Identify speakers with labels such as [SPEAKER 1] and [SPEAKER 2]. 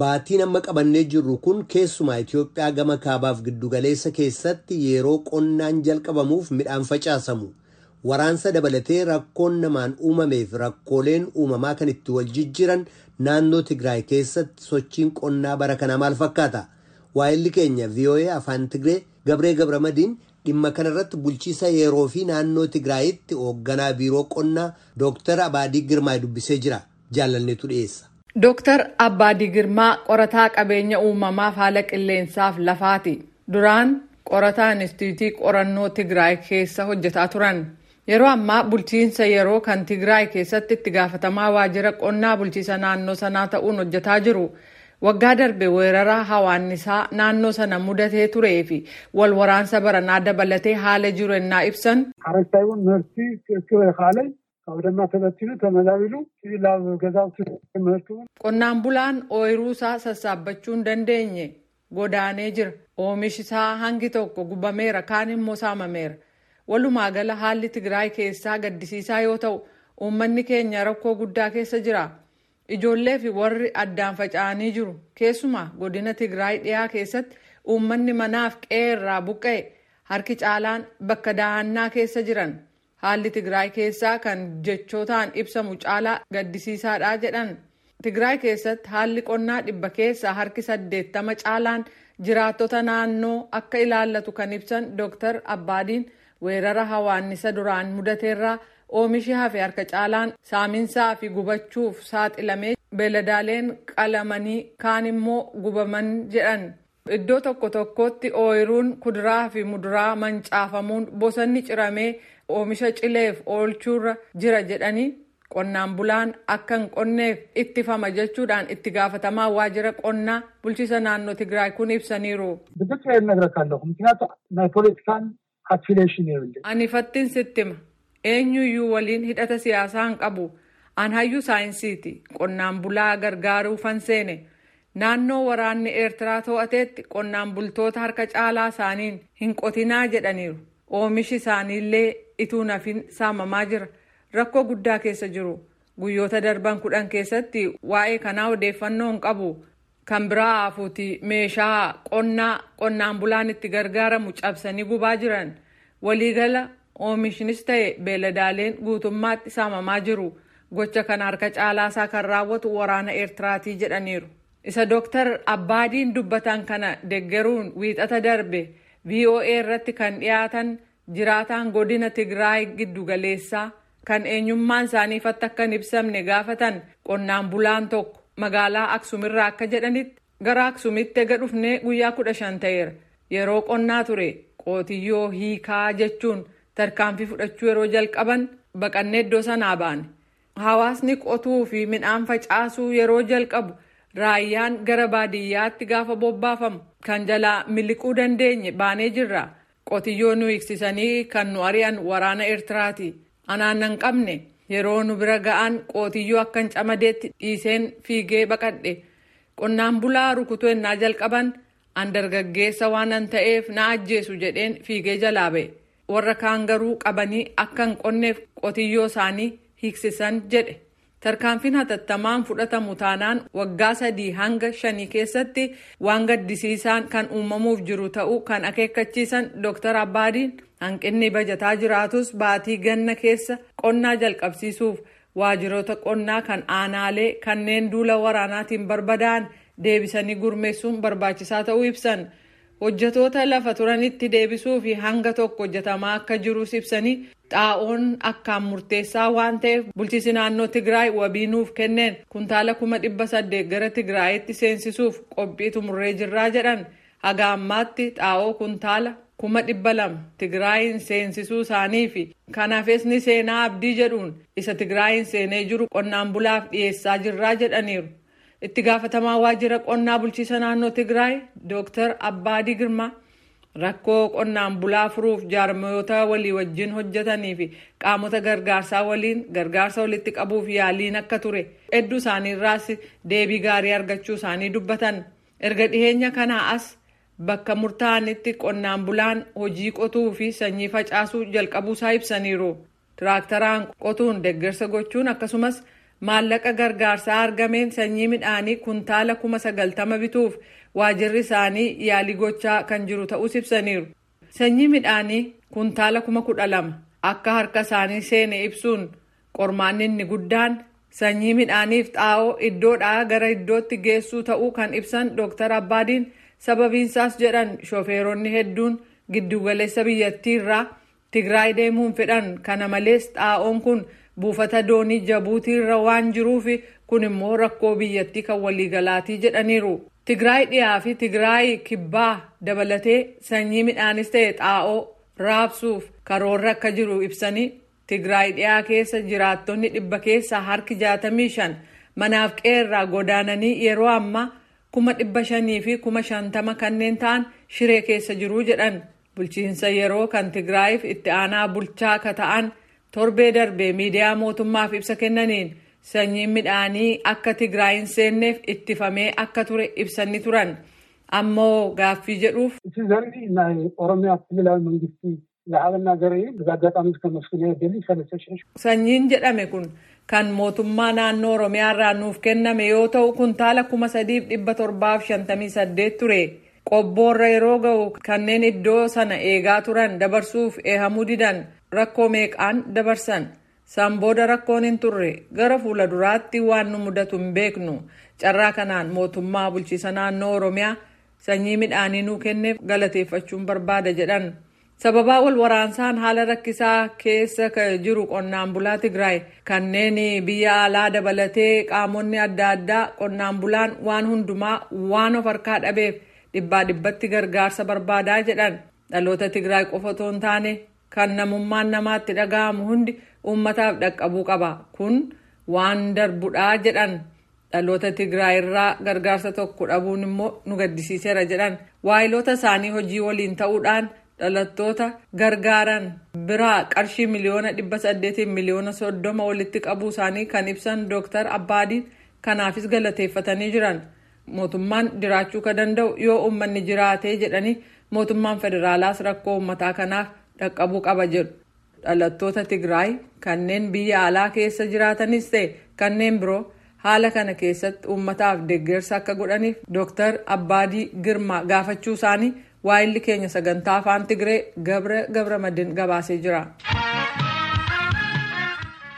[SPEAKER 1] Baatiin amma qabannee jirru kun keessumaa Itoophiyaa gama kaabaaf giddugaleessa keessatti yeroo qonnaan jalqabamuuf midhaan facaasamu. Waraansa dabalatee rakkoon namaan uumameef rakkooleen uumamaa kan itti wal jijjiiran naannoo Tigraay keessatti sochiin qonnaa bara kanaa maal fakkaata? Waa'illi keenya VOA Afaan Tigree Gabree Gabramadiin dhimma kanarratti bulchiisa yeroo fi naannoo Tigraayitti hoogganaa biiroo qonnaa Dooktar Abaadii Girmaa dubbisee jira. Jaalalneetu dhiyeessa.
[SPEAKER 2] Dooktar Abbaadii Girmaa qorataa qabeenya uumamaaf haala qilleensaaf lafaati. Duraan qorataa Inistituutii qorannoo Tigraay keessa hojjetaa turan. Yeroo ammaa bulchiinsa yeroo kan Tigraay keessatti itti gaafatamaa waajjira qonnaa bulchiisa naannoo sanaa ta'uun hojjetaa jiru. Waggaa darbe weerara hawaannisaa naannoo sana mudatee turee fi wal waraansa baranaa dabalatee haala jiru ennaa ibsan.
[SPEAKER 3] qabdanaa taphachuun tamazaabilu sibiilaaf gazaaf
[SPEAKER 2] Qonnaan bulaan ooyiruusaa sassaabachuu hin dandeenye godaanee jira. Oomishi isaa hangi tokko gubameera kaan immoo saamameera. Walumaa gala haalli Tigraay keessaa gaddisiisaa yoo ta'u uummanni keenya rakkoo guddaa keessa jira. Ijoollee fi warri addaan faca'anii jiru. Keessumaa godina Tigraay dhiyaa keessatti uummanni manaaf qeerraa buqqa'e harki caalaan bakka daa'annaa keessa jiran. Haalli Tigraay keessaa kan jechootaan ibsamu caalaa gaddisiisaadha jedhan. Tigraay keessatti haalli qonnaa dhibba keessaa harki saddeettama caalaan jiraattota naannoo akka ilaallatu kan ibsan Dr. Abbaadiin weerara hawaannisa duraan mudateerraa oomishi hafe harka caalaan saaminsaa fi gubachuuf saaxilamee beeladaaleen qalamanii kaan immoo gubaman jedhan. Iddoo tokko tokkotti ooyiruun kuduraa fi muduraa mancaafamuun bosonni ciramee oomisha cileef oolchuurra jira jedhanii qonnaan bulaan akka hin qonneef ittifama jechuudhaan itti gaafatamaa waajjira qonnaa bulchiisa naannoo Tigraay kun ibsaniiru. Ani fattiin sittima. Eenyuyyuu waliin hidhata siyaasaa hin qabu. An hayyuu saayinsiiti. Qonnaan bulaa gargaaruu fan seene. Naannoo waraanni Eertiraa to'ateetti qonnaan bultoota harka caalaa isaaniin hin qotinaa jedhaniiru. Oomishi isaaniillee ituu nafin saamamaa jira. Rakkoo guddaa keessa jiru. Guyyoota darban kudhan keessatti waa'ee kanaa odeeffannoo hin qabu. Kan biraa hafuuti meeshaa qonnaa qonnaan bulaan itti gargaaramu cabsanii gubaa jiran. Waliigala oomishnis ta'e beeladaaleen guutummaatti saamamaa jiru. Gocha kana harka caalaasaa kan raawwatu waraana Eertiraatii jedhaniiru. Isa Dooktar Abbaadiin dubbatan kana deggeruun wiixata darbe VOA irratti kan dhiyaatan jiraataan godina Tigraay giddugaleessaa kan eenyummaan isaanii ifatti akka hin ibsamne gaafatan qonnaan bulaan tokko magaalaa Aksumirraa akka jedhanitti gara Aksumitti ega dhufnee guyyaa kudha shan ta'eera. Yeroo qonnaa ture qootiyyoo hiikaa jechuun tarkaanfii fudhachuu yeroo jalqaban baqannee iddoo sanaa baane. Hawaasni qotuu fi midhaan facaasuu yeroo jalqabu raayyaan gara baadiyyaatti gaafa bobbaafamu kan jalaa miliquu dandeenye baanee jirra. Qotiyyoo nu hiiksisanii kan nu ari'an waraana Eertiraati. Anaan qabne yeroo nu bira ga'an qootiyyoo akkan camadeetti dhiiseen fiigee baqadhe. Qonnaan bulaa rukutuu ennaa jalqaban an dargaggeessa waanan ta'eef na ajjeesu jedheen fiigee jalaa ba'e. Warra kaan garuu qabanii akka hin qonneef qotiyyoo isaanii hiiksisan jedhe. Tarkaanfiin hatattamaan fudhatamu taanaan waggaa sadii hanga shanii keessatti waan gaddisiisaan kan uumamuuf jiru ta'uu kan akeekkachiisan Dr. Abbaadiin hanqinni bajataa jiraatus baatii ganna keessa qonnaa jalqabsiisuuf waajjiroota qonnaa kan aanaalee kanneen duula waraanaatiin barbadaa'an deebisanii gurmeessuun barbaachisaa ta'uu ibsan. Hojjetoota lafa turanitti deebisuu fi hanga tokko hojjetamaa akka jirus ibsanii xaa'oon akkaan murteessaa waan ta'eef bulchiisi naannoo Tigraay wabii nuuf kenneen. Kuntaala kuma dhibba saddeet gara Tigraayitti seensisuuf qophii xumurree jirraa jedhan. Haga ammaatti xaa'oo kuntaala kuma dhibba lama Tigraayin seensisuu isaanii fi kanaafis ni seenaa abdii jedhuun. Isa Tigraayin seenee jiru qonnaan bulaaf dhiyeessaa jirraa jedhaniiru. Itti gaafatamaa waajjira qonnaa bulchiisa naannoo Tigraay Dr. Abbaadii Girmaa rakkoo qonnaan bulaa furuuf jaarmoota walii wajjin hojjetanii fi qaamota gargaarsaa waliin gargaarsa walitti qabuuf yaaliin akka ture hedduu isaaniirraas deebii gaarii argachuu isaanii dubbatan erga dhiheenya kanaa as bakka murtaa'anitti qonnaan bulaan hojii qotuu fi sanyii facaasuu jalqabuusaa ibsaniiru. Tiraaktaraan qotuun deeggarsa gochuun akkasumas maallaqa gargaarsaa argameen sanyii midhaanii kuntaala kuma sagaltama bituuf waajirri isaanii yaalii gochaa kan jiru ta'us ibsaniiru. Sanyii midhaanii kuntaala kuma kudha lama akka harka isaanii seene ibsuun qormaanni inni guddaan sanyii midhaaniif xaa'oo iddoodhaa gara iddootti geessuu ta'uu kan ibsan Dr. Abbaadiin sababiinsaas jedhan shofeeronni hedduun giddugaleessa biyyattii irraa Tigraay deemuun fedhan kana malees xaa'oon kun buufata doonii jabuutii irra waan jiruuf kun immoo rakkoo biyyattii kan waliigalaatii jedhaniiru. Tigraay dhiyaa fi Tigraay kibbaa dabalatee sanyii midhaanis ta'e xaa'oo raabsuuf karoorra akka jiru ibsanii Tigraay dhiyaa keessa jiraattonni dhibba keessaa harki jaatamii shan manaaf qeerraa godaananii yeroo ammaa kuma dhibba shanii fi kuma shantama kanneen ta'an shiree keessa jiruu jedhan bulchiinsa yeroo kan Tigraayiif itti aanaa bulchaa akka ta'an torbee darbee miidiyaa mootummaaf ibsa kennaniin sanyiin midhaanii akka tigraay hin seenneef ittifamee akka ture ibsanii turan. Ammoo gaaffii jedhuuf. sanyiin jedhame kun kan mootummaa naannoo oromiyaa irraa nuuf kenname yoo ta'u kuntaala kuma sadiif dhibba torbaaf shantamii saddeet ture. Qobboorra yeroo ga'u kanneen iddoo sana eegaa turan dabarsuuf eehamuu didan. Rakkoo meeqaan dabarsan. San booda rakkoon hin turre gara fuula duraatti waan nu mudatu hin beeknu. Carraa kanaan mootummaa bulchiisa naannoo oromiyaa sanyii midhaanii nuu kenneef galateeffachuun barbaada jedhan. sababaa wal waraansaan haala rakkisaa keessa jiru qonnaan bulaa Tigraay kanneen biyya alaa dabalatee qaamonni adda addaa qonnaan bulaan waan hundumaa waan of harkaa dhabeef dhibbaa dhibbatti gargaarsa barbaadaa jedhan. Dhaloota Tigraay qofa otoo hin taane kan namummaan namaatti dhaga'amu hundi uummataaf dhaqqabuu qaba kun waan darbudhaa jedhan dhaloota Tigraay irraa gargaarsa tokko dhabuun immoo nu gaddisiiseera jedhan waayiloota isaanii hojii waliin ta'uudhaan. dhalattoota gargaaran biraa qarshii miliyoona dhibba saddeetiin miliyoona soddoma walitti qabuu isaanii kan ibsan dooktar abbaadiin kanaafis galateeffatanii jiran mootummaan jiraachuu ka danda'u yoo uummanni jiraatee jedhanii mootummaan federaalaas rakkoo uummataa kanaaf dhaqqabuu qaba jedhu dhalattoota tigraay kanneen biyya alaa keessa jiraatanis ta'e kanneen biroo haala kana keessatti uummataaf deeggarsa akka godhaniif dooktar abbaadii girmaa gaafachuu isaanii waayilli keenya sagantaa afaan tigree gabra gabra madin gabaasee jira.